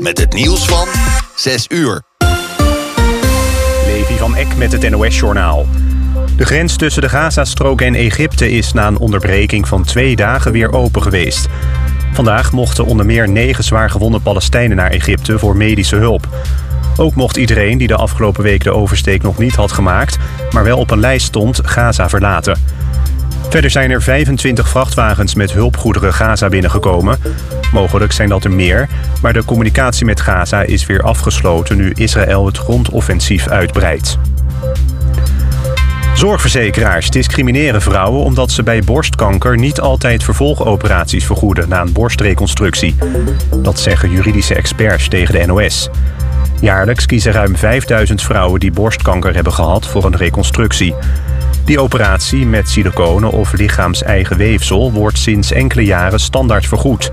met het nieuws van 6 uur. Levi van Eck met het NOS-journaal. De grens tussen de Gazastrook en Egypte is na een onderbreking van twee dagen weer open geweest. Vandaag mochten onder meer negen zwaargewonde Palestijnen naar Egypte voor medische hulp. Ook mocht iedereen die de afgelopen week de oversteek nog niet had gemaakt... maar wel op een lijst stond, Gaza verlaten. Verder zijn er 25 vrachtwagens met hulpgoederen Gaza binnengekomen. Mogelijk zijn dat er meer, maar de communicatie met Gaza is weer afgesloten... nu Israël het grondoffensief uitbreidt. Zorgverzekeraars discrimineren vrouwen omdat ze bij borstkanker niet altijd vervolgoperaties vergoeden na een borstreconstructie. Dat zeggen juridische experts tegen de NOS. Jaarlijks kiezen ruim 5000 vrouwen die borstkanker hebben gehad voor een reconstructie. Die operatie met siliconen of lichaams-eigen weefsel wordt sinds enkele jaren standaard vergoed.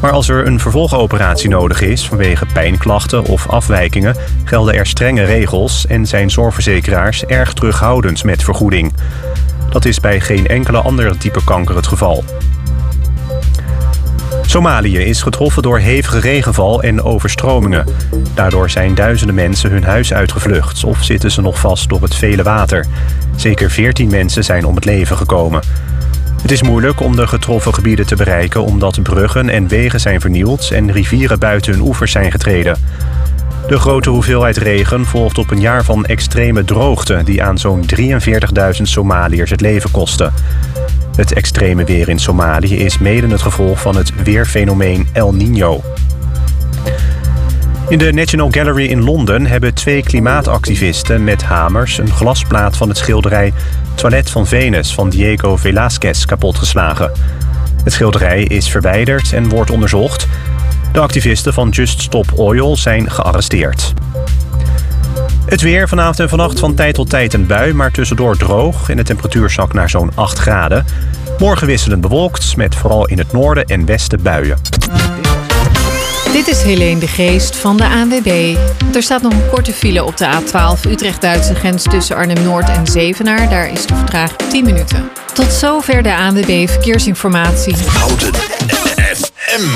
Maar als er een vervolgoperatie nodig is vanwege pijnklachten of afwijkingen, gelden er strenge regels en zijn zorgverzekeraars erg terughoudend met vergoeding. Dat is bij geen enkele andere type kanker het geval. Somalië is getroffen door hevige regenval en overstromingen. Daardoor zijn duizenden mensen hun huis uitgevlucht of zitten ze nog vast door het vele water. Zeker 14 mensen zijn om het leven gekomen. Het is moeilijk om de getroffen gebieden te bereiken omdat bruggen en wegen zijn vernield en rivieren buiten hun oevers zijn getreden. De grote hoeveelheid regen volgt op een jaar van extreme droogte die aan zo'n 43.000 Somaliërs het leven kostte. Het extreme weer in Somalië is mede het gevolg van het weerfenomeen El Niño. In de National Gallery in Londen hebben twee klimaatactivisten met hamers een glasplaat van het schilderij Toilet van Venus van Diego Velázquez kapotgeslagen. Het schilderij is verwijderd en wordt onderzocht. De activisten van Just Stop Oil zijn gearresteerd. Het weer vanavond en vannacht van tijd tot tijd een bui, maar tussendoor droog en de temperatuur zakt naar zo'n 8 graden. Morgen wisselend bewolkt, met vooral in het noorden en westen buien. Dit is Helene de Geest van de ANWB. Er staat nog een korte file op de A12 Utrecht-Duitse grens tussen Arnhem-Noord en Zevenaar. Daar is de vertraging 10 minuten. Tot zover de ANWB Verkeersinformatie. Houten FM.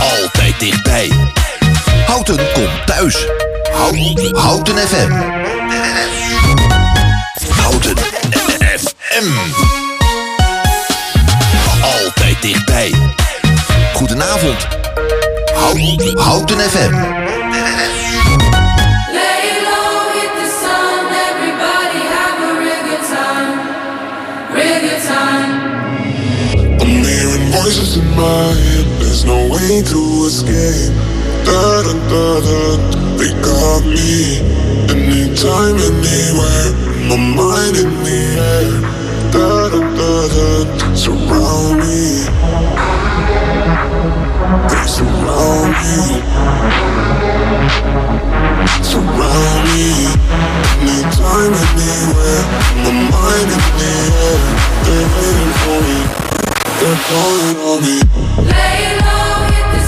Altijd dichtbij. Houten komt thuis. Houten, Houten FM. Houten FM. Altijd dichtbij. Goedenavond. Houten, Houten FM. Lay low, hit the sun, everybody have a real good time, real good time. I'm hearing voices in my head, there's no way to escape. Da da da da, they got me. Anytime, anywhere, my mind in the air. Da da da da, surround me. They surround me. Surround me. Anytime, anywhere, my mind in the air. They're waiting for me. They're calling on me. Lay low, hit the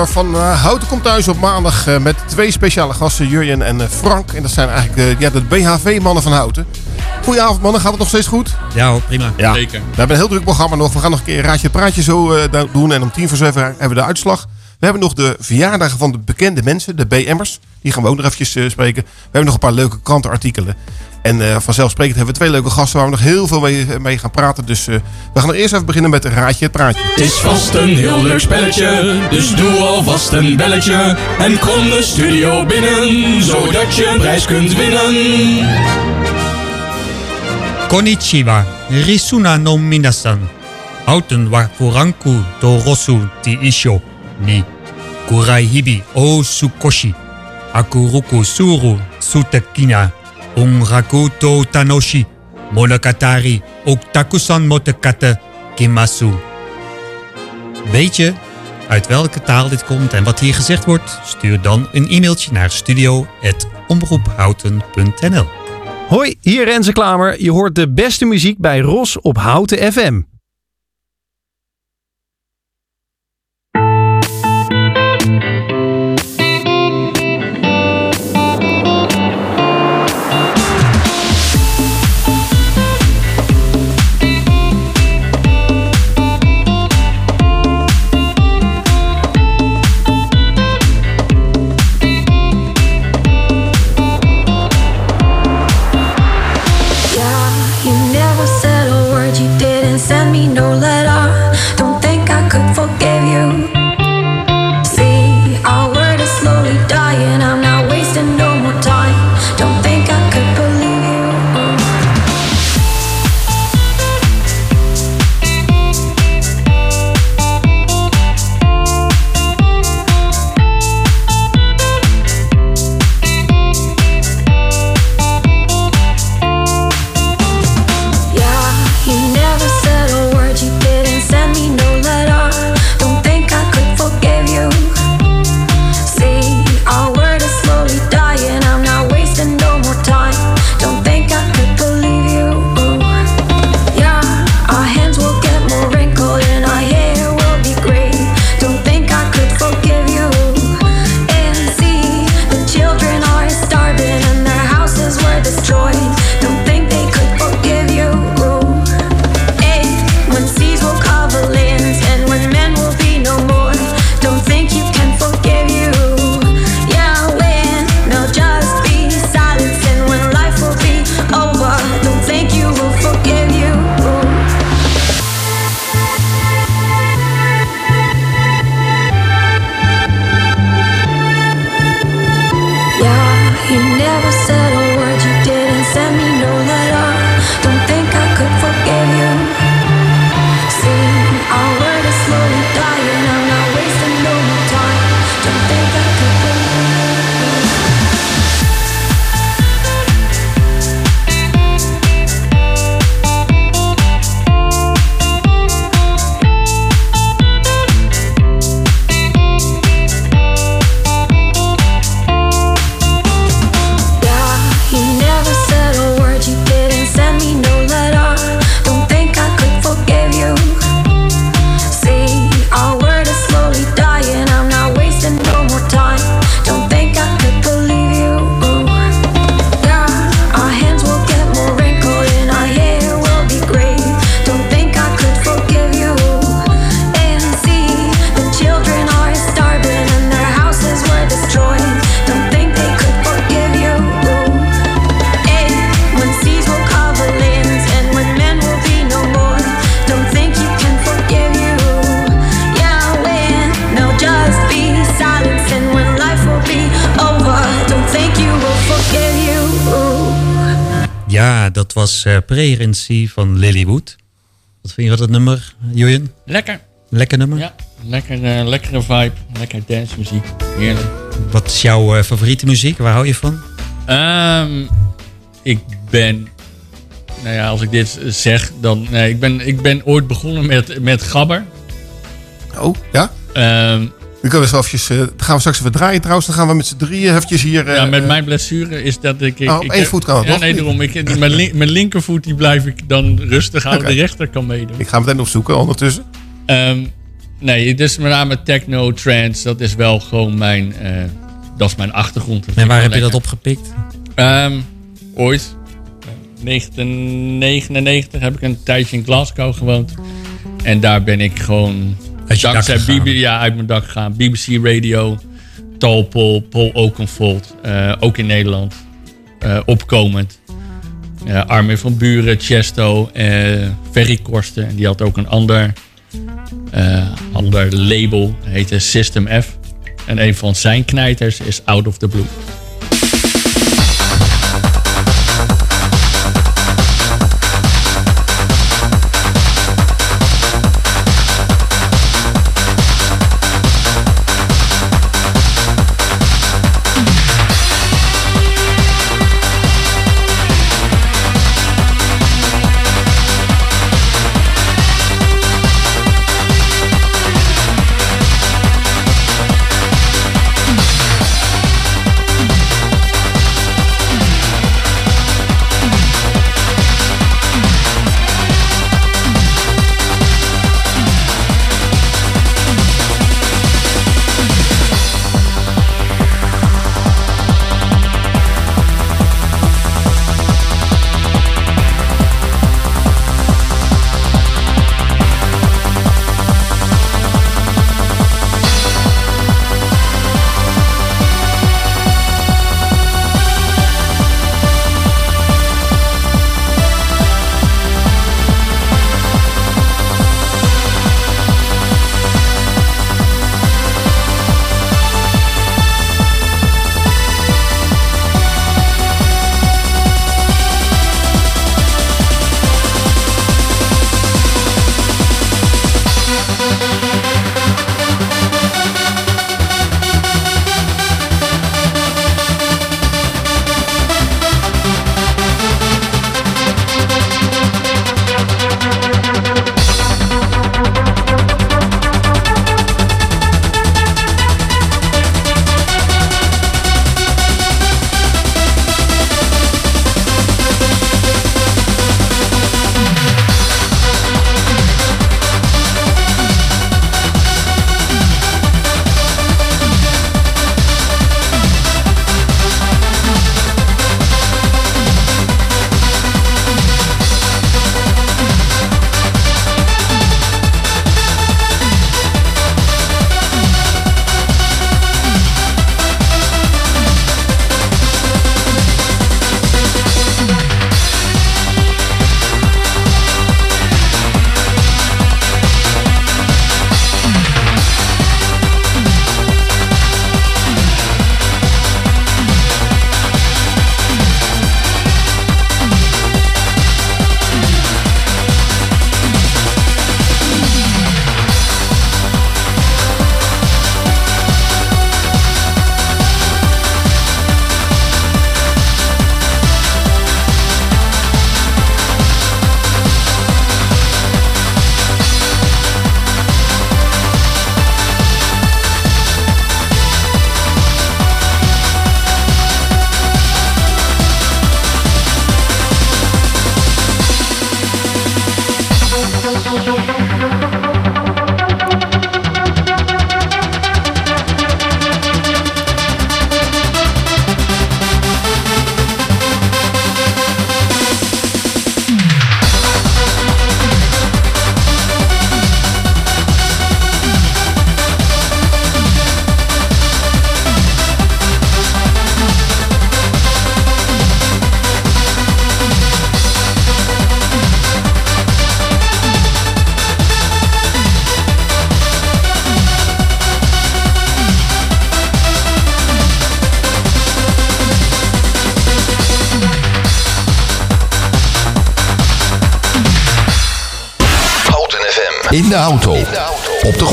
uur van eh, Houten komt thuis op maandag eh, met twee speciale gasten, Jurjen en eh, Frank. En dat zijn eigenlijk ja, de BHV-mannen van Houten. Goedenavond mannen, gaat het nog steeds goed? Ja hoor, prima. Ja. Zeker. We hebben een heel druk programma nog. We gaan nog een keer een raadje praatje zo eh, doen. En om tien voor zeven hebben we de uitslag. We hebben nog de verjaardagen van de bekende mensen, de BM'ers. Die gaan we ook nog eventjes spreken. We hebben nog een paar leuke krantenartikelen. En eh, vanzelfsprekend hebben we twee leuke gasten waar we nog heel veel mee, mee gaan praten. Dus eh, we gaan er eerst even beginnen met een raadje het praatje. Het is vast een heel leuk spelletje, dus doe alvast een belletje. En kom de studio binnen, zodat je een prijs kunt winnen. Konnichiwa, Risuna no minasan. Houten wa furanku to rosu ti isho ni. Kurai hibi o sukoshi. Akuruku suru sutekina. Onraku to tanoshi. Oktakusan motekate kimasu. Weet je uit welke taal dit komt en wat hier gezegd wordt? Stuur dan een e-mailtje naar studio.omroephouten.nl Hoi, hier Renze Klamer. Je hoort de beste muziek bij Ros op Houten FM. Dat was eh Prerentie van Lilywood. Wat vind je van het nummer, Julian? Lekker. Lekker nummer? Ja, lekker, eh, lekkere vibe. Lekker dancemuziek. Heerlijk. Wat is jouw eh, favoriete muziek? Waar hou je van? Ehm, ik ben... Nou ja, als ik dit zeg, dan... Nee, ik, ben, ik ben ooit begonnen met, met gabber. Oh, ja? Ehm, We kunnen zo eventjes, eh, dan gaan we straks even draaien trouwens. Dan gaan we met z'n drieën eventjes hier... eh, ja, met eh, mijn blessure is dat ik... ik Oh, op ik één heb- voet kan het Ja, nee, daarom. Ik, mijn, mijn linkervoet die blijf ik dan rustig houden. De rechter kan meedoen. Ik ga meteen opzoeken ondertussen. Ehm, nee, dus met name techno, trance, dat is wel gewoon mijn, eh, dat is mijn achtergrond. En waar heb je dat opgepikt? Ehm, ooit. 1999 heb ik een tijdje in Glasgow gewoond. En daar ben ik gewoon Dak dankzij. BB, ja, uit mijn dak gegaan. BBC Radio, Talpol, Paul Oakenfold, eh, ook in Nederland. eh, opkomend. Eh, Armin van Buren, Chesto, Ferry Korsten. En die had ook een ander, ander label, heette System F. En een van zijn knijters is Out of the Blue.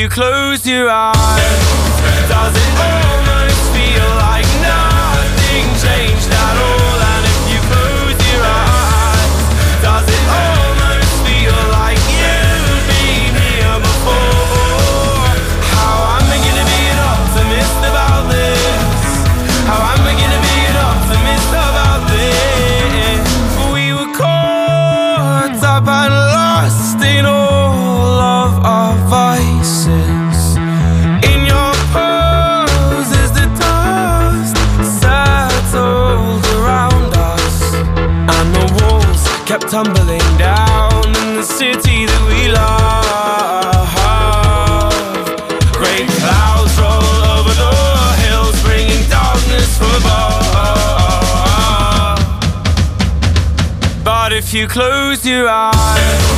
You close your eyes, does it almost if you close your eyes,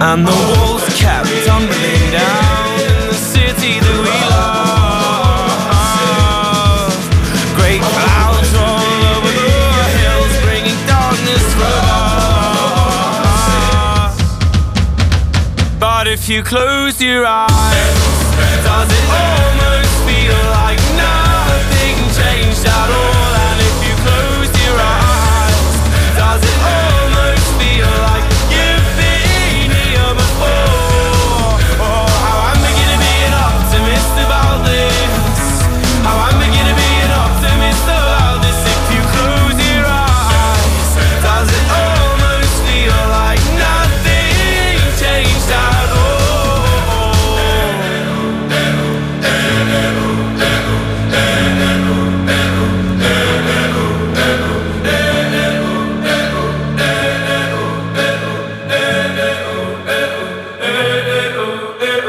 And the walls kept tumbling down in the city that we love. Great clouds roll over the hills, bringing darkness from above. But if you close your eyes,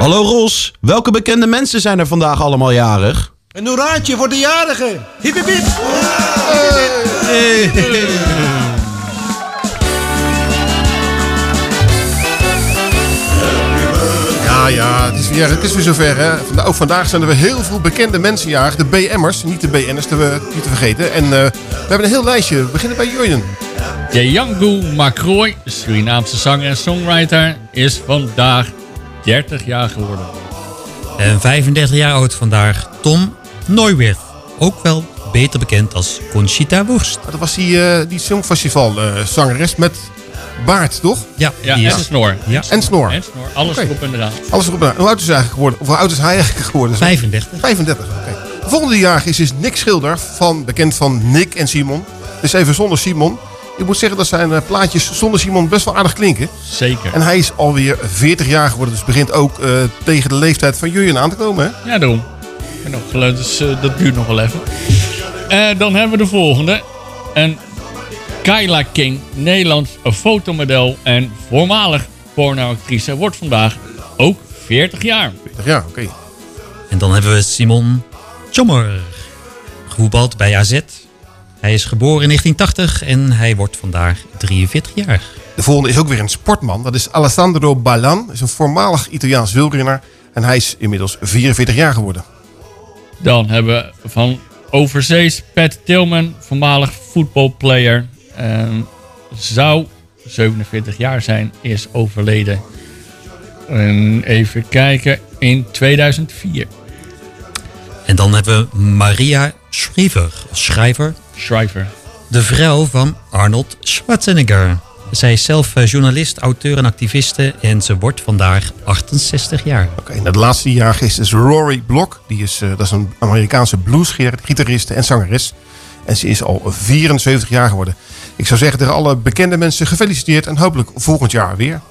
Hallo Ros, welke bekende mensen zijn er vandaag allemaal jarig? Een hoeraatje voor de jarigen. Hip hip hip. Ja, ja, het is weer, het is weer zover. Hè. Vanda- Ook vandaag zijn er weer heel veel bekende mensen jarig. De BM'ers, niet de BN'ers, te, niet te vergeten. En eh, we hebben een heel lijstje. We beginnen bij Jurjen. Django Macroy, Surinaamse zanger en songwriter, is vandaag 30 jaar geworden. En 35 jaar oud vandaag Tom Neuwirth. Ook wel beter bekend als Conchita Wurst. Dat was die, eh die Songfestival eh, zangeres met baard, toch? Ja, Ja, die en snor. Ja. En snor. En snor, alles erop en eraan. Alles erop en. Hoe oud is hij eigenlijk geworden? Of hoe oud is hij eigenlijk geworden? 35. 35, oké. De volgende jaar is, is Nick Schilder, van, bekend van Nick en Simon. Dus even zonder Simon. Ik moet zeggen dat zijn eh, plaatjes zonder Simon best wel aardig klinken. Zeker. En hij is alweer 40 jaar geworden. Dus begint ook eh, tegen de leeftijd van Jurjen aan te komen. Hè? Ja, daarom. En nog geluid, dus eh, dat duurt nog wel even. Eh, dan hebben we de volgende. En Kyla King, Nederlands fotomodel en voormalig pornoactrice, wordt vandaag ook 40 jaar. 40 jaar, oké. En dan hebben we Simon Tjommer. Gevoetbald bij AZ. Hij is geboren in 1980 en hij wordt vandaag 43 jaar. De volgende is ook weer een sportman. Dat is Alessandro Ballan. is een voormalig Italiaans wielrenner. En hij is inmiddels 44 jaar geworden. Dan hebben we van overzees Pat Tillman, voormalig voetbalplayer. Ehm, zou 47 jaar zijn, is overleden. En even kijken, in 2004. En dan hebben we Maria Schrijver. Schrijver. Schrijver. De vrouw van Arnold Schwarzenegger. Zij is zelf eh, journalist, auteur en activiste en ze wordt vandaag 68 jaar. Oké, de laatste jaar is dus Rory Block. Die is, eh, dat is een Amerikaanse bluesgitariste en zangeres. En ze is al 74 jaar geworden. Ik zou zeggen tegen alle bekende mensen gefeliciteerd en hopelijk volgend jaar weer.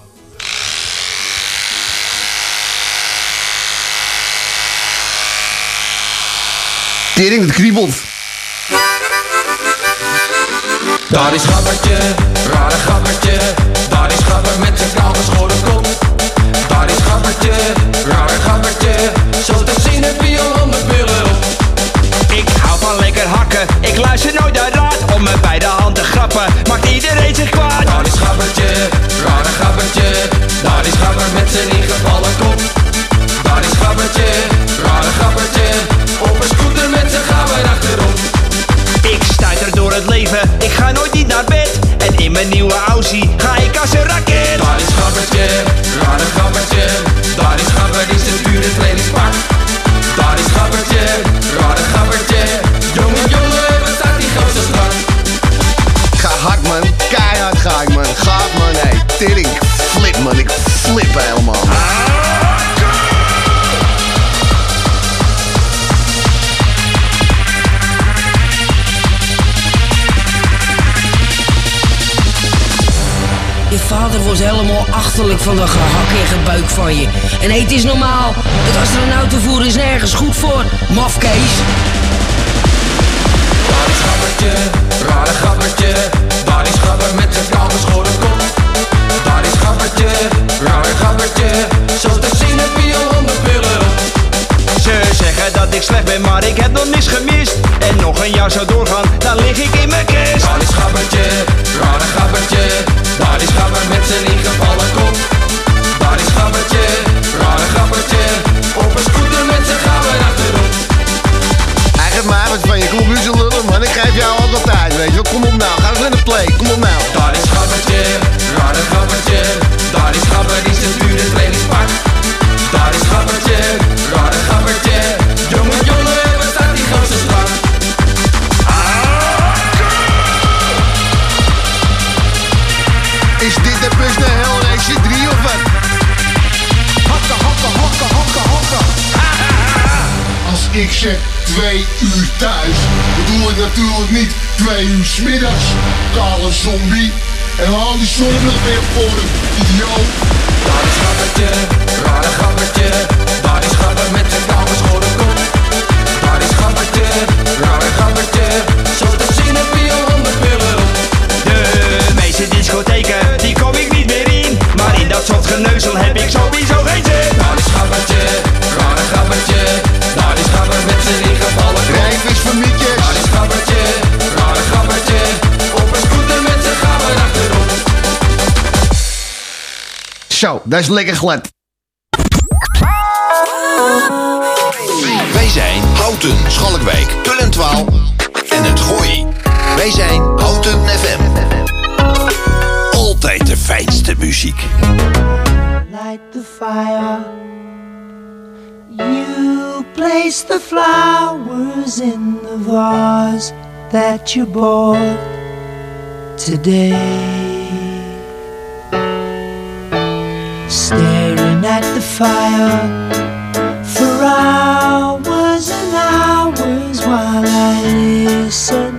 Tering, het kriebelt. Daar is Gabbertje, rare Gabbertje. Daar is Gabber met zijn kale geschoren kont. Daar is Gabbertje, rare Gabbertje. Zo te zien heb je al honderd. Ik hou van lekker hakken, ik luister En in mijn nieuwe Aussie ga ik als een achterlijk van dat gehak en gebuik van je. En eet is normaal. Het astronautenvoer is nergens goed voor. Mafkees. Is Gabbertje, rare is Gabber met zijn kaal geschoren kop. Daar is Gabbertje, rare Gabbertje. Zo te zien heb je al honderd pillen. Ze zeggen dat ik slecht ben, maar ik heb nog niks gemist En nog een jaar zou doorgaan, dan lig ik in mijn kist is Gabbertje, rare Gabbertje. Daar is Gabber met zijn ingevallen kop. Daar is Gabbertje, rare Gabbertje. Op een scooter met zijn gabber achterop. Geeft mij wat van je. Kom op, lullen man. Ik geef jou altijd tijd, weet je. Kom op nou, ga eens in de play. Kom op nou. Twee uur thuis, bedoel ik natuurlijk niet twee uur smiddags. Kale zombie. En haal die zonnebril weer voor hem, idioot. Daar is Gabbertje, rare Gabbertje. Daar is Gabber met zijn kaal geschoren kop. Daar is Gabbertje, rare Gabbertje. Zo te zien heb je honderd pillen. De meeste discotheken, die kom ik niet meer in Maar in dat soort geneuzel heb ik sowieso geen zin Daar is Gabbertje, rare Gabbertje. Zo, dat is lekker glad. Wij zijn Houten, Schalkwijk, Tullentwaal en het Gooi. Wij zijn Houten FM. Altijd de fijnste muziek. light the fire. You place the flowers in the vase that you bought today. Staring at the fire. For hours and hours while I listen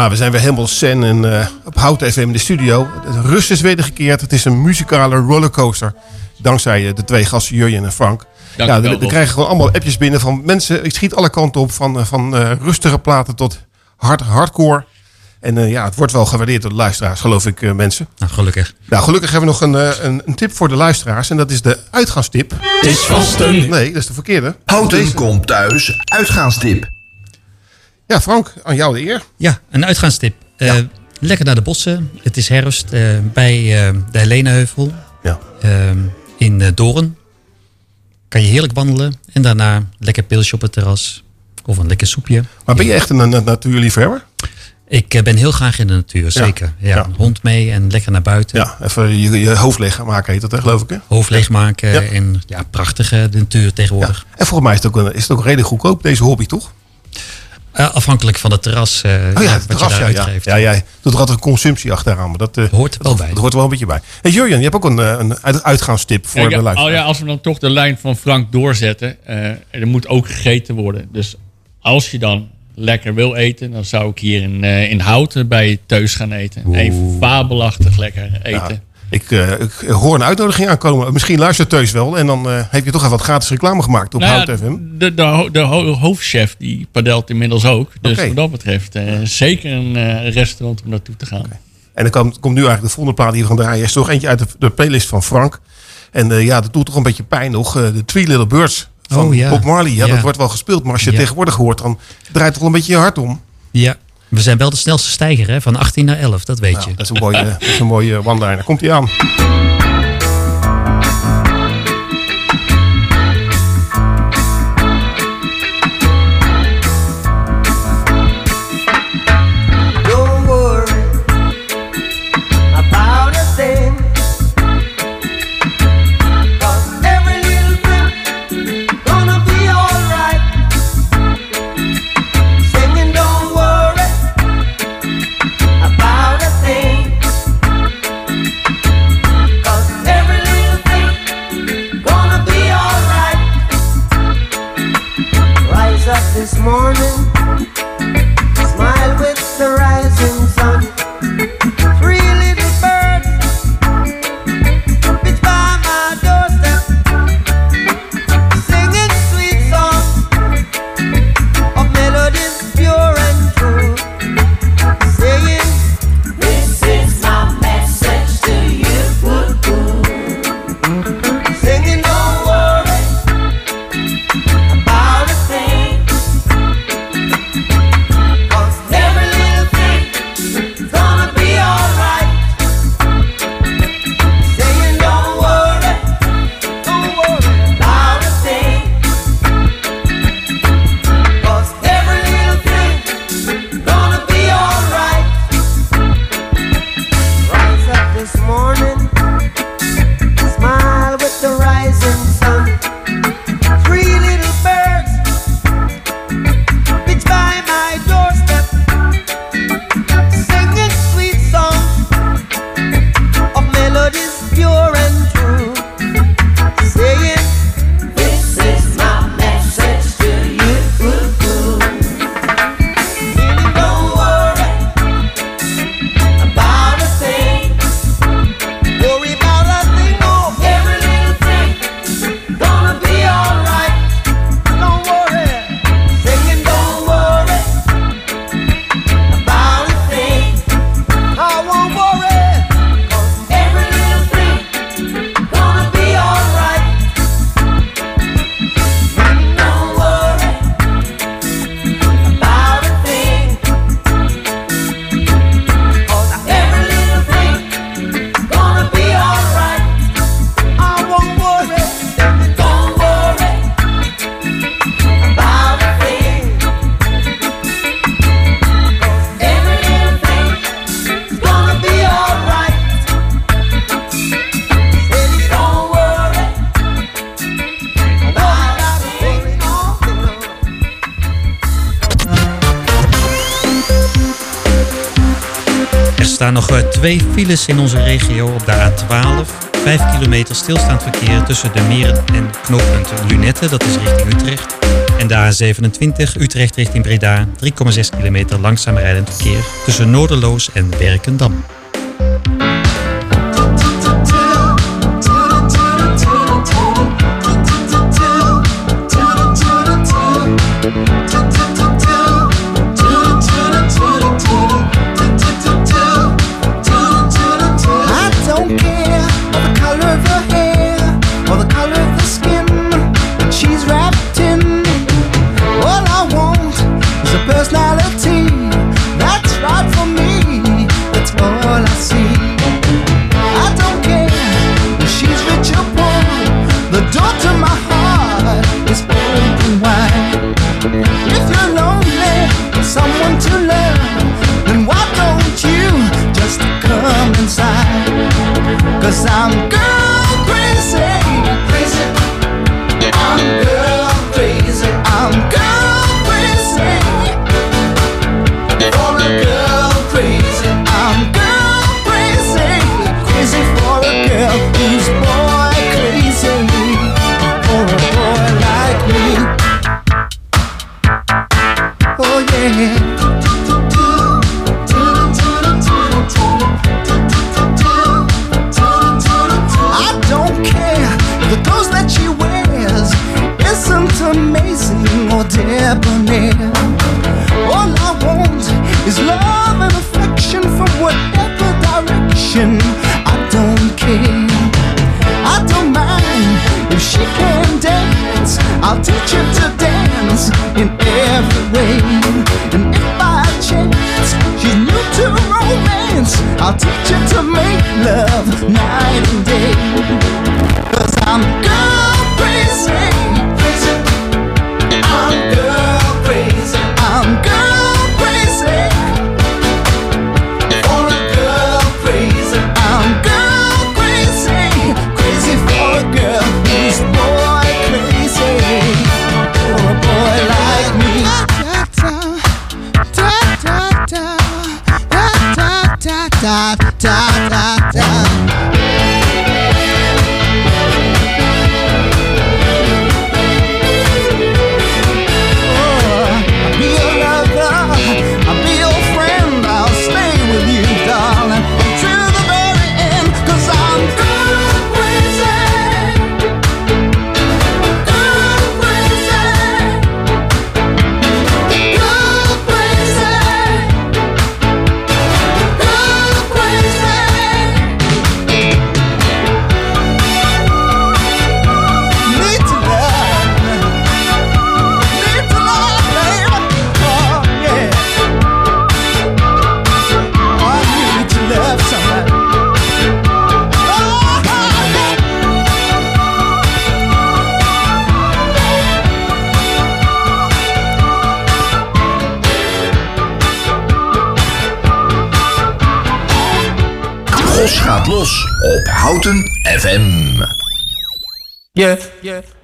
Ja, we zijn weer helemaal zen en eh, op Hout FM in de studio. De rust is wedergekeerd. Het is een muzikale rollercoaster. Dankzij eh, de twee gasten Jurjen en Frank. Dank ja, we, krijgen gewoon allemaal appjes binnen van mensen. Ik schiet alle kanten op. Van, eh, van eh, rustige platen tot hard, hardcore. En eh, ja, het wordt wel gewaardeerd door de luisteraars, geloof ik, eh, mensen. Nou, gelukkig. Nou, gelukkig hebben we nog een, eh, een, een tip voor de luisteraars. En dat is de uitgaanstip. Het is vast een... Nee, dat is de verkeerde. Houten Deze- komt thuis. Uitgaanstip. Ja, Frank, aan jou de eer. Ja, een uitgaanstip. Eh, Lekker naar de bossen. Het is herfst eh, bij eh, de Heleneheuvel Ja. Ehm, in Doorn. Kan je heerlijk wandelen en daarna lekker pilsje op het terras. Of een lekker soepje. Maar ben je echt een, een natuurliefhebber? Ik ben heel graag in de natuur, zeker. Ja, ja. Hond mee en lekker naar buiten. Ja, even je, je hoofd leeg maken heet dat, hè, geloof ik. Hè? Hoofd leegmaken Ja. en ja, prachtige de natuur tegenwoordig. En volgens mij is het, ook, een- is het ook redelijk goedkoop, deze hobby, toch? Eh, afhankelijk van het terras eh, Oh ja, wat het terras, je daar ja, ja. uitgeeft. ja. jij doet er altijd een consumptie achteraan. Maar dat hoort er wel bij. Dat hoort er wel een beetje bij. Hey, Jurjen, je hebt ook een, eh, een uit- uitgaanstip voor Kijk, de al luisteraar. ja, als we dan toch de lijn van Frank doorzetten. eh, er moet ook gegeten worden. Dus als je dan lekker wil eten, dan zou ik hier in, eh, in Houten bij Teus gaan eten. Even fabelachtig lekker eten. Ik, eh, ik hoor een uitnodiging aankomen. Misschien luistert Teus wel. En dan eh, heb je toch even wat gratis reclame gemaakt op Nou Hout FM. de, de, ho- de ho- hoofdchef die padelt inmiddels ook. Dus wat dat betreft eh, zeker een eh, restaurant om naartoe te gaan. En dan komt, komt nu eigenlijk de volgende plaat die we gaan draaien. is toch eentje uit de, de playlist van Frank. En eh, ja, dat doet toch een beetje pijn nog. Eh, de Three Little Birds van Oh, ja. Bob Marley. Ja, Ja. dat wordt wel gespeeld. Maar als je het tegenwoordig hoort, dan draait het wel een beetje je hart om. Ja, we zijn wel de snelste stijger hè? van 18 naar 11, dat weet je. Dat is een mooie, dat is een mooie one-liner. Komt hij aan. Files in onze regio op de A12. 5 kilometer stilstaand verkeer tussen de Meren en knooppunt Lunette, dat is richting Utrecht. En de A27 Utrecht richting Breda, 3,6 kilometer langzaam rijdend verkeer tussen Noorderloos en Werkendam.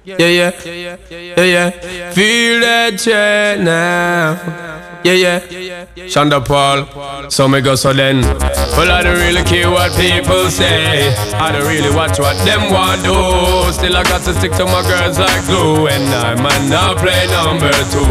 Yeah, yeah, yeah, yeah. Feel that jet now. Yeah, yeah. Shonda Paul, so me go so then. Well, I don't really care what people say. I don't really watch what them want do. Still, I got to stick to my girls like glue. And I might not play number two.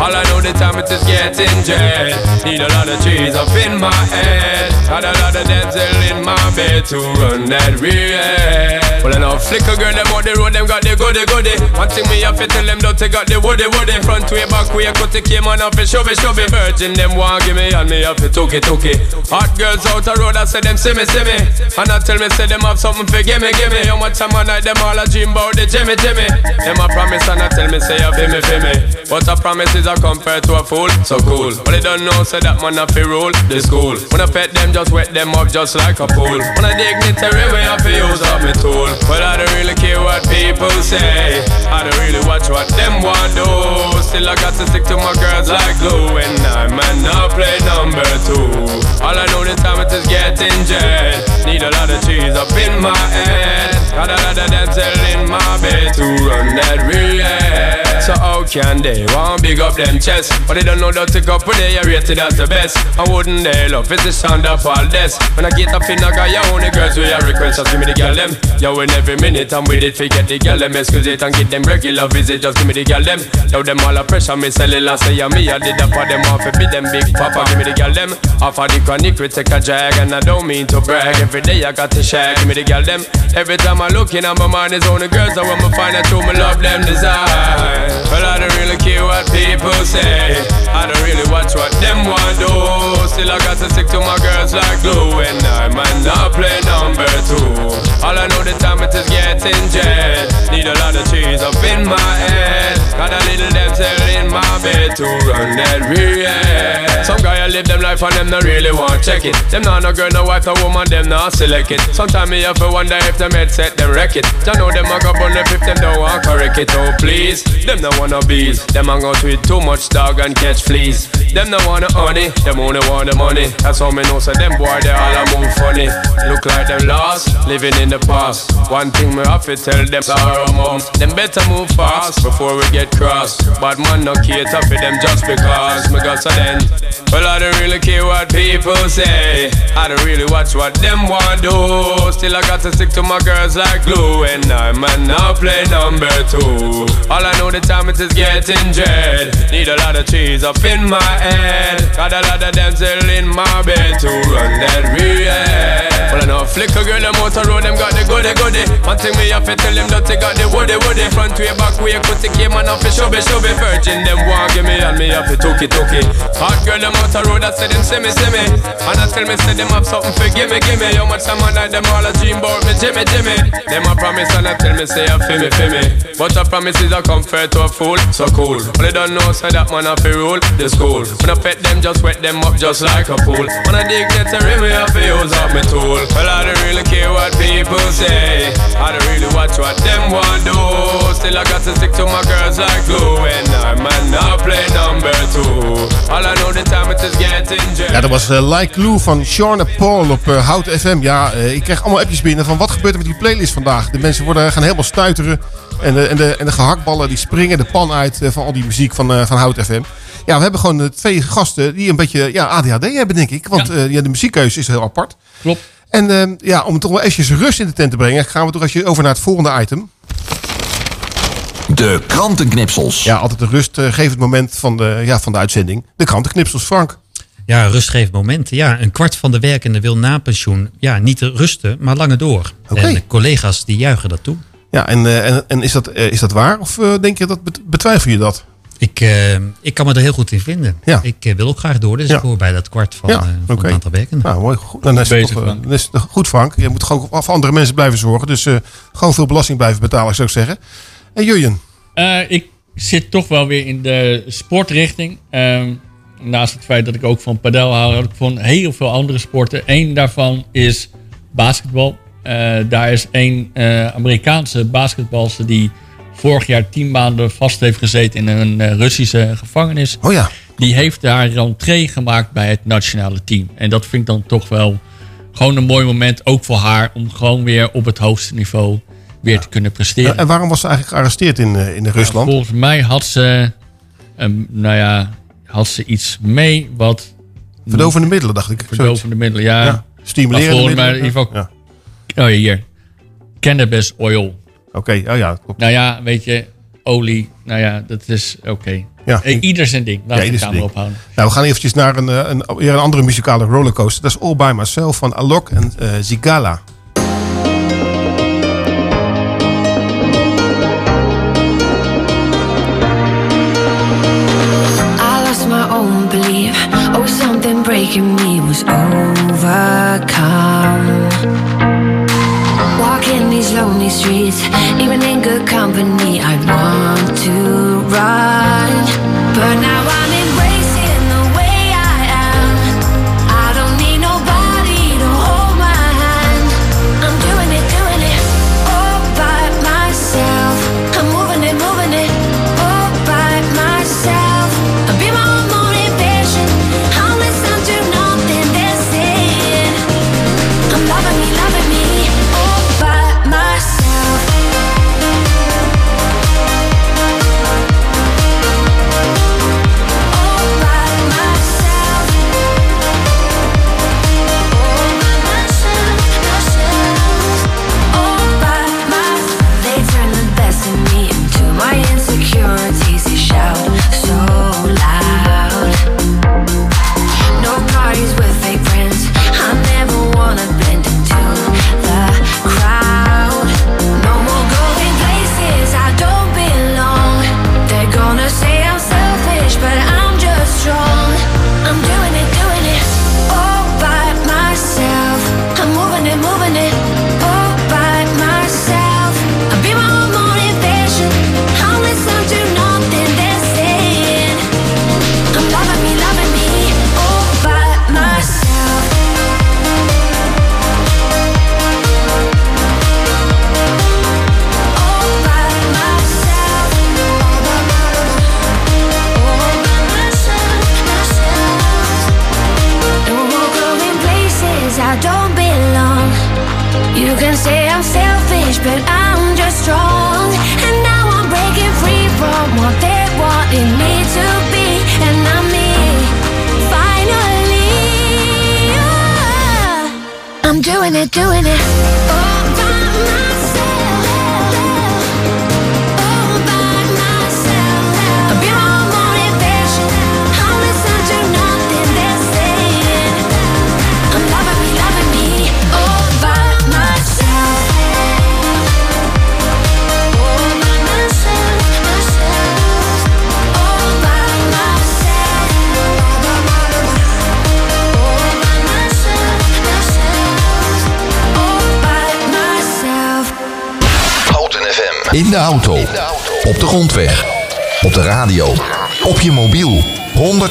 All I know the time it is getting jet. Need a lot of trees up in my head. Got a lot of dental in my bed to run that real. Well, I know flicker girl, them out the road, them got the goody goody. One thing me have to tell them, don't take out the woody woody. Front way, back way, cut the came on off, show me, show me. Virgin, them want give me, and me have to took it, took it. Hot girls out the road, I say them see me, see me. And I tell me, say them have something for gimme, gimme. How much time I night, them all a dream about the Jimmy, Jimmy. Them a promise, and I tell me, say feel me, feel me. But a promise is a compared to a fool, so cool. But they don't know, say that man a fi rule the school. When I pet them, just wet them up just like a pool. When I dignitary way, I fi use up me tool. But I don't really care what people say. I don't really watch what them want do. Still I got to stick to my girls like glue. And I might not play number two. All I know this time it is getting jet. Need a lot of cheese up in my head. Got a lot of dental in my bed to run that real. So how can they want big up them chest? But they don't know that to go put they are rated as the best. I wouldn't they love it's the sound of all this. When I get up in I got your only girls with your request, just give me the girl them. Yo, in every minute I'm with it, forget the girl them. Excuse it and get them regular visit, just give me the girl them. Yo, them all a pressure, me sell it last say yeah, me. I did that for them off, it be them big papa, give me the girl them. Off of the chronic, we take a drag, and I don't mean to brag. Every day I got to shag, give me the girl them. Every time I look in, on my mind is only girls, I want to find out who me love them design. Well, I don't really care what people say. I don't really watch what them want do. Still, I got to stick to my girls like glue. And I might not play number two. All I know the is getting jet. Need a lot of cheese up in my head. Got a little damsel in my bed to run that real. Some guy I live them life and them not really want check it. Them not no girl, no wife, no woman, them not select it. Sometimes me have to wonder if them head set them wreck it. I know them a go bun if them don't want correct it. Oh please, them no wanna bees. Them hang out with too much dog and catch fleas. Them no wanna honey, them only want the money. That's how me know so them boy they all a move funny. Look like them lost, living in the past. One thing me have to tell them sorrow mom. Them better move fast before we get cross. Bad man no cater for them just because me got so then. Well I don't really care what people say. I don't really watch what them want do. Still I got to stick to my girls like glue. And I might now play number two. All I know the time it is getting dread. Need a lot of cheese up in my head. Got a lot of damsel in my bed to run that real. Well I know flicker girl them the road them got the goody goody. One thing me have to tell them that they got the woody woody. Front way back way put the game man off the show show Virgin them want give me and me have to took it it. Hot girl them out the road I say them see me see me. And I tell me say them have something for give me give me. How much time I them all a dream about me Jimmy Jimmy. Them a promise and I tell me say I feel me feel me. But a promise is a comfort to a fool. So cool. But they don't know say that man have to rule the school. When I pet them just wet them up just like a pool. When I dig a rim me have to use up my tool. Well I don't really care what people say. I don't really watch what them want do. Still I got to stick to my girls like glue. And I might not play number two. All I know the time it is getting jet. Ja, dat was eh, Like Lou van Sean Paul op eh, Hout FM. Ja, eh, ik krijg allemaal appjes binnen van wat gebeurt er met die playlist vandaag. De mensen worden, gaan helemaal stuiteren. En de, en, de, en de gehaktballen die springen de pan uit van al die muziek van, eh, van Hout FM. Ja, we hebben gewoon twee gasten die een beetje ja, ADHD hebben, denk ik. Want ja. ja, de muziekkeuze is heel apart. Klopt. En eh, ja, om toch wel eventjes rust in de tent te brengen, gaan we toch als je over naar het volgende item. De krantenknipsels. Ja, altijd een rustgevend moment van de, ja, van de uitzending. De krantenknipsels, Frank. Ja, rustgevend moment. Ja, een kwart van de werkenden wil na pensioen ja, niet rusten, maar langer door. Oké. En de collega's die juichen dat toe. Ja, en, eh, en, en is, dat, eh, is dat waar? Of eh, denk je dat, bet- betwijfel je dat? Ik, eh, ik kan me er heel goed in vinden. Ja. Ik eh, wil ook graag door, dus Ja. ik hoor bij dat kwart van, Ja, eh, van het aantal werkenden. Nou, mooi. Goed, dan is het bezig, toch, Frank. dan is het goed, Frank. Je moet gewoon voor andere mensen blijven zorgen. Dus eh, gewoon veel belasting blijven betalen, zou ik zeggen. En Jurjen? Eh, ik zit toch wel weer in de sportrichting. Ehm, naast het feit dat ik ook van padel hou, hou ik van heel veel andere sporten. Eén daarvan is basketbal. Eh, daar is een eh, Amerikaanse basketbalster die vorig jaar tien maanden vast heeft gezeten in een eh, Russische gevangenis. Oh ja. Die heeft haar rentree gemaakt bij het nationale team. En dat vind ik dan toch wel gewoon een mooi moment, ook voor haar, om gewoon weer op het hoogste niveau weer te kunnen presteren. En waarom was ze eigenlijk gearresteerd in, eh, in Rusland? Volgens mij had ze, ehm, nou ja, had ze iets mee wat... Verdovende middelen, dacht ik. Verdovende middelen, ja. Ja, stimulerende Maar volgens mij middelen, in ieder geval... ja. Oh ja, hier. Cannabis oil. Oké, oh ja. Klopt. Nou ja, weet je, olie, nou ja, dat is oké. Ja. Eh, Ieder zijn ding. Laat Ja, camera ding. ophouden. Nou, we gaan eventjes naar een, eh, een, weer een andere muzikale rollercoaster. Dat is All By Myself van Alok en eh, Zigala. I lost my own belief. Oh, something breaking me was overcome. trees.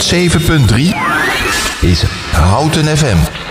7.3 is Houten FM.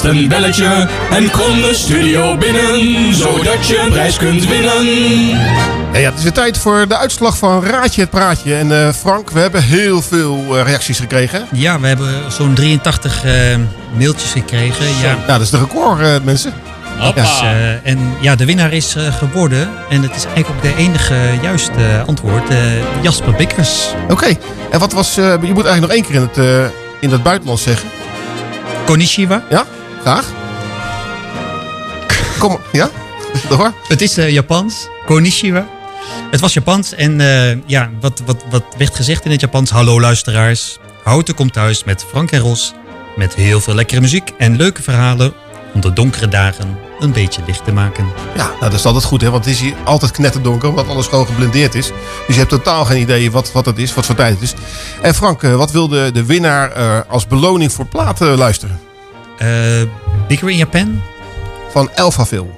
vast een belletje en kom de studio binnen, zodat je een prijs kunt winnen. Ja, ja, het is weer tijd voor de uitslag van Raadje het Praatje. En eh, Frank, we hebben heel veel eh, reacties gekregen. Ja, we hebben zo'n 83 eh, mailtjes gekregen. Ja. Nou, dat is de record, mensen. Dus, en ja, de winnaar is geworden. En het is eigenlijk ook de enige juiste antwoord. Jasper Bikkers. Oké. En wat was... je moet eigenlijk nog één keer in het, in het buitenland zeggen. Konishiwa. Ja? Kom, ja? Door. Het is uh, Japans. Konishiwa. Het was Japans en eh, ja, wat, wat, wat werd gezegd in het Japans? Hallo luisteraars. Houten komt thuis met Frank en Ros. Met heel veel lekkere muziek en leuke verhalen om de donkere dagen een beetje licht te maken. Ja, nou, dat is altijd goed, hè? want het is hier altijd knetterdonker, omdat alles gewoon geblendeerd is. Dus je hebt totaal geen idee wat, wat het is, wat voor tijd het is. En Frank, eh, wat wil de, de winnaar als beloning voor platen luisteren? Eh, Bigger in Japan? Van Alphaville.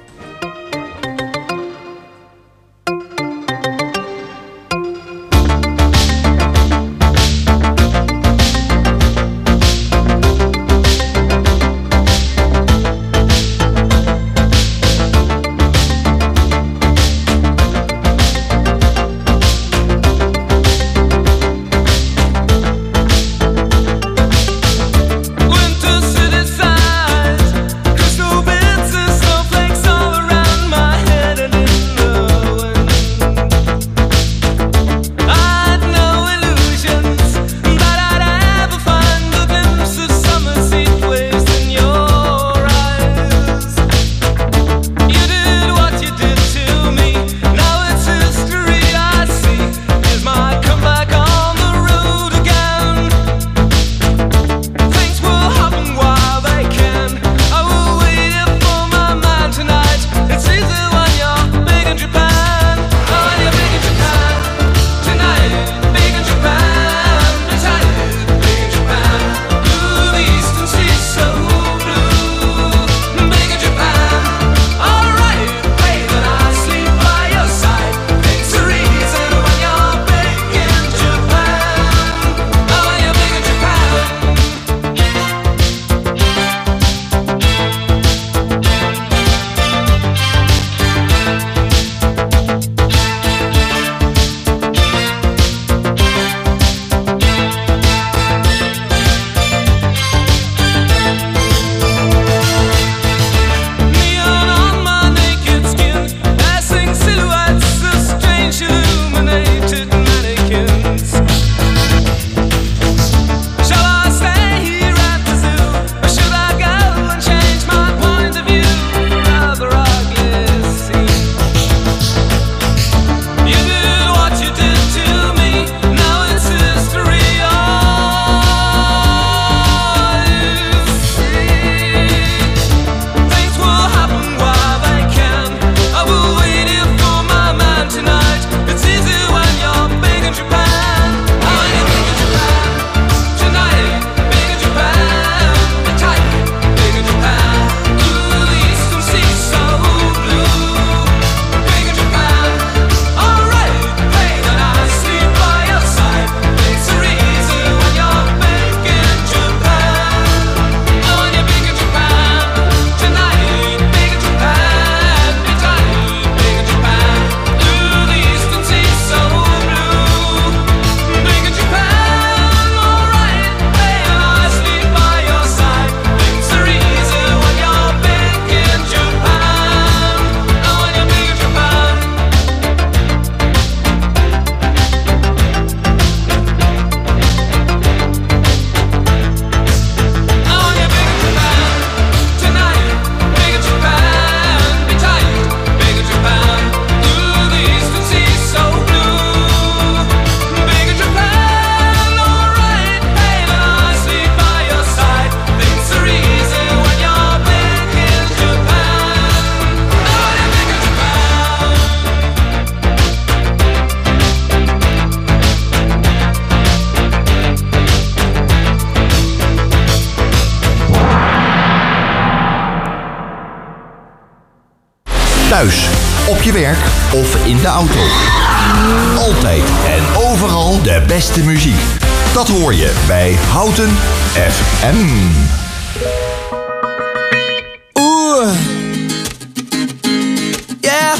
Op je werk of in de auto. Altijd en overal de beste muziek. Dat hoor je bij Houten FM. Oeh. Ja.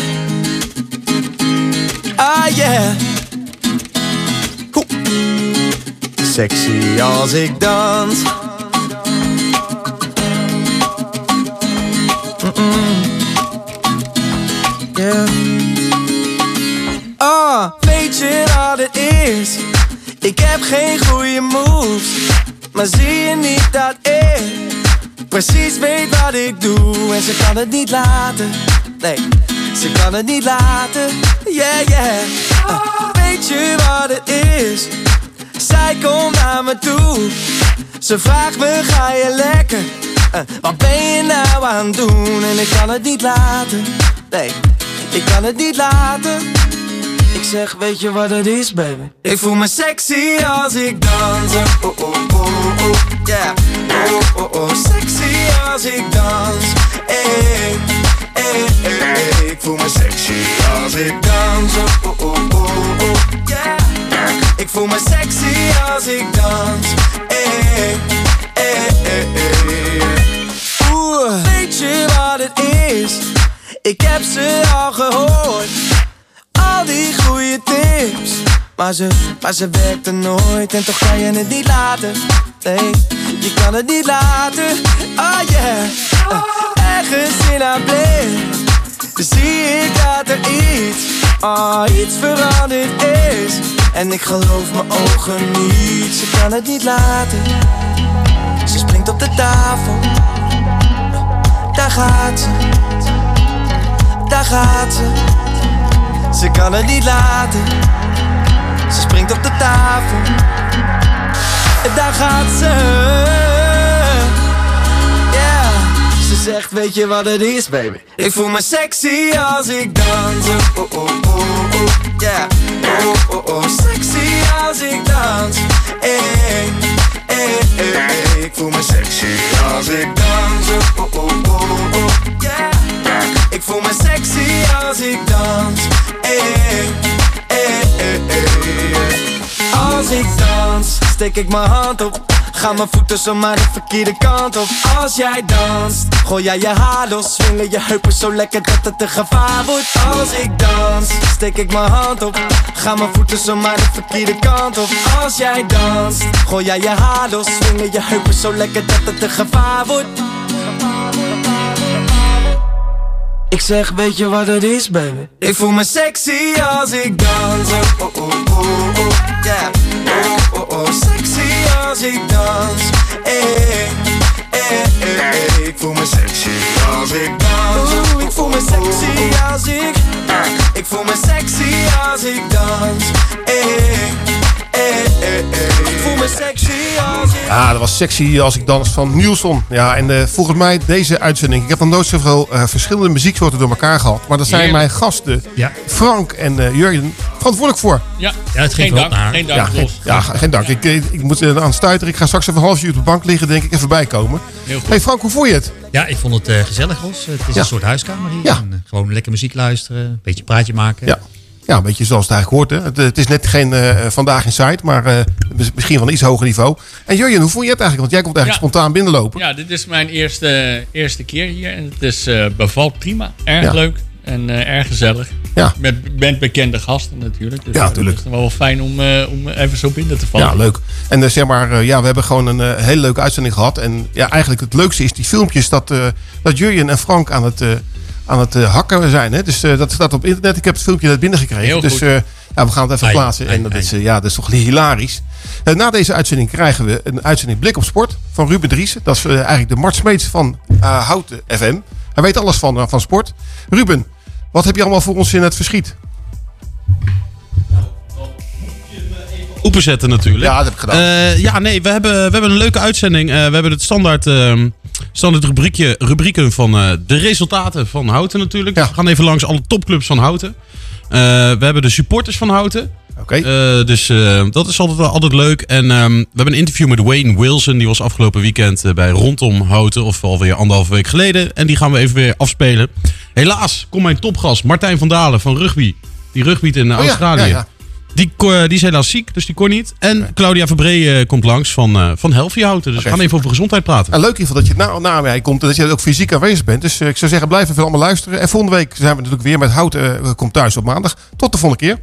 Ah ja. Ho. Sexy als ik dans het niet laten. Nee, ze kan het niet laten. Yeah, yeah. Ah, weet je wat het is? Zij komt naar me toe. Ze vraagt me, ga je lekker? Eh, wat ben je nou aan het doen? En ik kan het niet laten. Nee, ik kan het niet laten. Zeg, weet je wat het is, baby? Ik voel me sexy als ik dans. Oh, oh, oh, oh, yeah. Oh, oh, oh, sexy als ik dans. Hey, hey, hey, hey. Ik voel me sexy als ik dans. Oh, oh, oh, oh, yeah. Ik voel me sexy als ik dans. Hey, hey, hey, hey. Oeh, weet je wat het is? Ik heb ze al gehoord al die goede tips. Maar ze, maar ze werkte nooit en toch kan je het niet laten. Nee, je kan het niet laten. Oh yeah, Uh, ergens in haar blik zie ik dat er iets, oh iets veranderd is. En ik geloof mijn ogen niet, ze kan het niet laten. Ze springt op de tafel, daar gaat ze, daar gaat ze. Ze kan het niet laten. Ze springt op de tafel. En daar gaat ze. Yeah. Ze zegt, weet je wat het is, baby? Ik voel me sexy als ik dans. Oh, oh, oh, oh, yeah. Oh, oh, oh, sexy als ik dans. Hey, hey, hey, hey. Ik voel me sexy als ik dans. Oh, oh, oh, oh, yeah. Ik voel me sexy als ik dans. Hey, hey, hey, hey. Als ik dans, steek ik mijn hand op. Gaan mijn voeten zomaar de verkeerde kant op. Als jij danst, gooi jij je haar los. Swingen je heupen zo lekker dat het een gevaar wordt. Als ik dans, steek ik mijn hand op. Gaan mijn voeten zomaar de verkeerde kant op. Als jij danst, gooi jij je haar los. Swingen je heupen zo lekker dat het een gevaar wordt. Ik zeg, weet je wat het is, baby? Ik voel me sexy als ik dans. Oh, oh, oh, oh, oh, yeah. Oh, oh, oh, sexy als ik dans. Hey, hey, hey, hey. Ik voel me sexy als ik dans. Oeh, ik voel me sexy als ik. Ik voel me sexy als ik dans. Hey, voel me sexy als ik. Ja, dat was sexy als ik dans van Nielsen. Ja, en eh, volgens mij deze uitzending. Ik heb nog nooit zoveel eh, verschillende muzieksoorten door elkaar gehad. Maar dat zijn Heerlijk. mijn gasten, Frank en eh, Jurjen, verantwoordelijk voor. Ja, Ja, het geen ging wel dank. naar. Geen dank, Ja, geen, Ros. ja, geen dank. Ik, ik moet er aan stuiteren. Ik ga straks even een half uur op de bank liggen, denk ik, even bijkomen. Heel goed. Hey Frank, hoe voel je het? Ja, ik vond het eh, gezellig, Ros. Het is Ja. een soort huiskamer hier. Ja. En, gewoon lekker muziek luisteren, een beetje praatje maken. Ja. Ja, een beetje zoals het eigenlijk hoort. Hè. Het, het is net geen eh, vandaag in site, maar eh, mis- misschien van een iets hoger niveau. En Jurjen, hoe voel je het eigenlijk? Want jij komt eigenlijk Ja. spontaan binnenlopen. Ja, dit is mijn eerste, eerste keer hier. En het is, eh, bevalt prima. Erg Ja. leuk en eh, erg gezellig. Ja. Met, met bekende gasten natuurlijk. Dus Ja, eh, natuurlijk. Het is wel fijn om, eh, om even zo binnen te vallen. Ja, leuk. En eh, zeg maar, eh, ja, we hebben gewoon een eh, hele leuke uitzending gehad. En ja, eigenlijk het leukste is die filmpjes dat, eh, dat Jurjen en Frank aan het, eh, aan het eh, hakken zijn. Hè? Dus eh, dat staat op internet. Ik heb het filmpje net binnengekregen. Heel dus goed. eh, ja, we gaan het even Ai, plaatsen. ai, en dat ai. is, ja, dat is toch hilarisch. Na deze uitzending krijgen we een uitzending Blik op Sport van Ruben Driessen. Dat is eigenlijk de Mart Smeets van eh, Houten FM. Hij weet alles van, van sport. Ruben, wat heb je allemaal voor ons in het verschiet? Openzetten natuurlijk. Ja, dat heb ik gedaan. Eh, ja, nee, we hebben, we hebben een leuke uitzending. Eh, we hebben het standaard, ehm, standaard rubriekje, rubrieken van eh, de resultaten van Houten natuurlijk. We gaan even langs alle topclubs van Houten. Eh, we hebben de supporters van Houten. Oké. Eh, dus dat is altijd, altijd leuk. En ehm, we hebben een interview met Wayne Wilson. Die was afgelopen weekend bij Rondom Houten. Of alweer anderhalve week geleden. En die gaan we even weer afspelen. Helaas komt mijn topgast Martijn van Dalen van Rugby. Die rugbyt in Oh Australië. ja, ja. Die, ko- die is helaas ziek, dus die kon niet. En Claudia Verbree eh, komt langs van, eh van Helfie-houten. Dus we gaan even over gezondheid praten. En leuk in ieder geval dat je na, na mij komt en dat je ook fysiek aanwezig bent. Dus eh, ik zou zeggen, blijf even allemaal luisteren. En volgende week zijn we natuurlijk weer met Hout eh, komt thuis op maandag. Tot de volgende keer.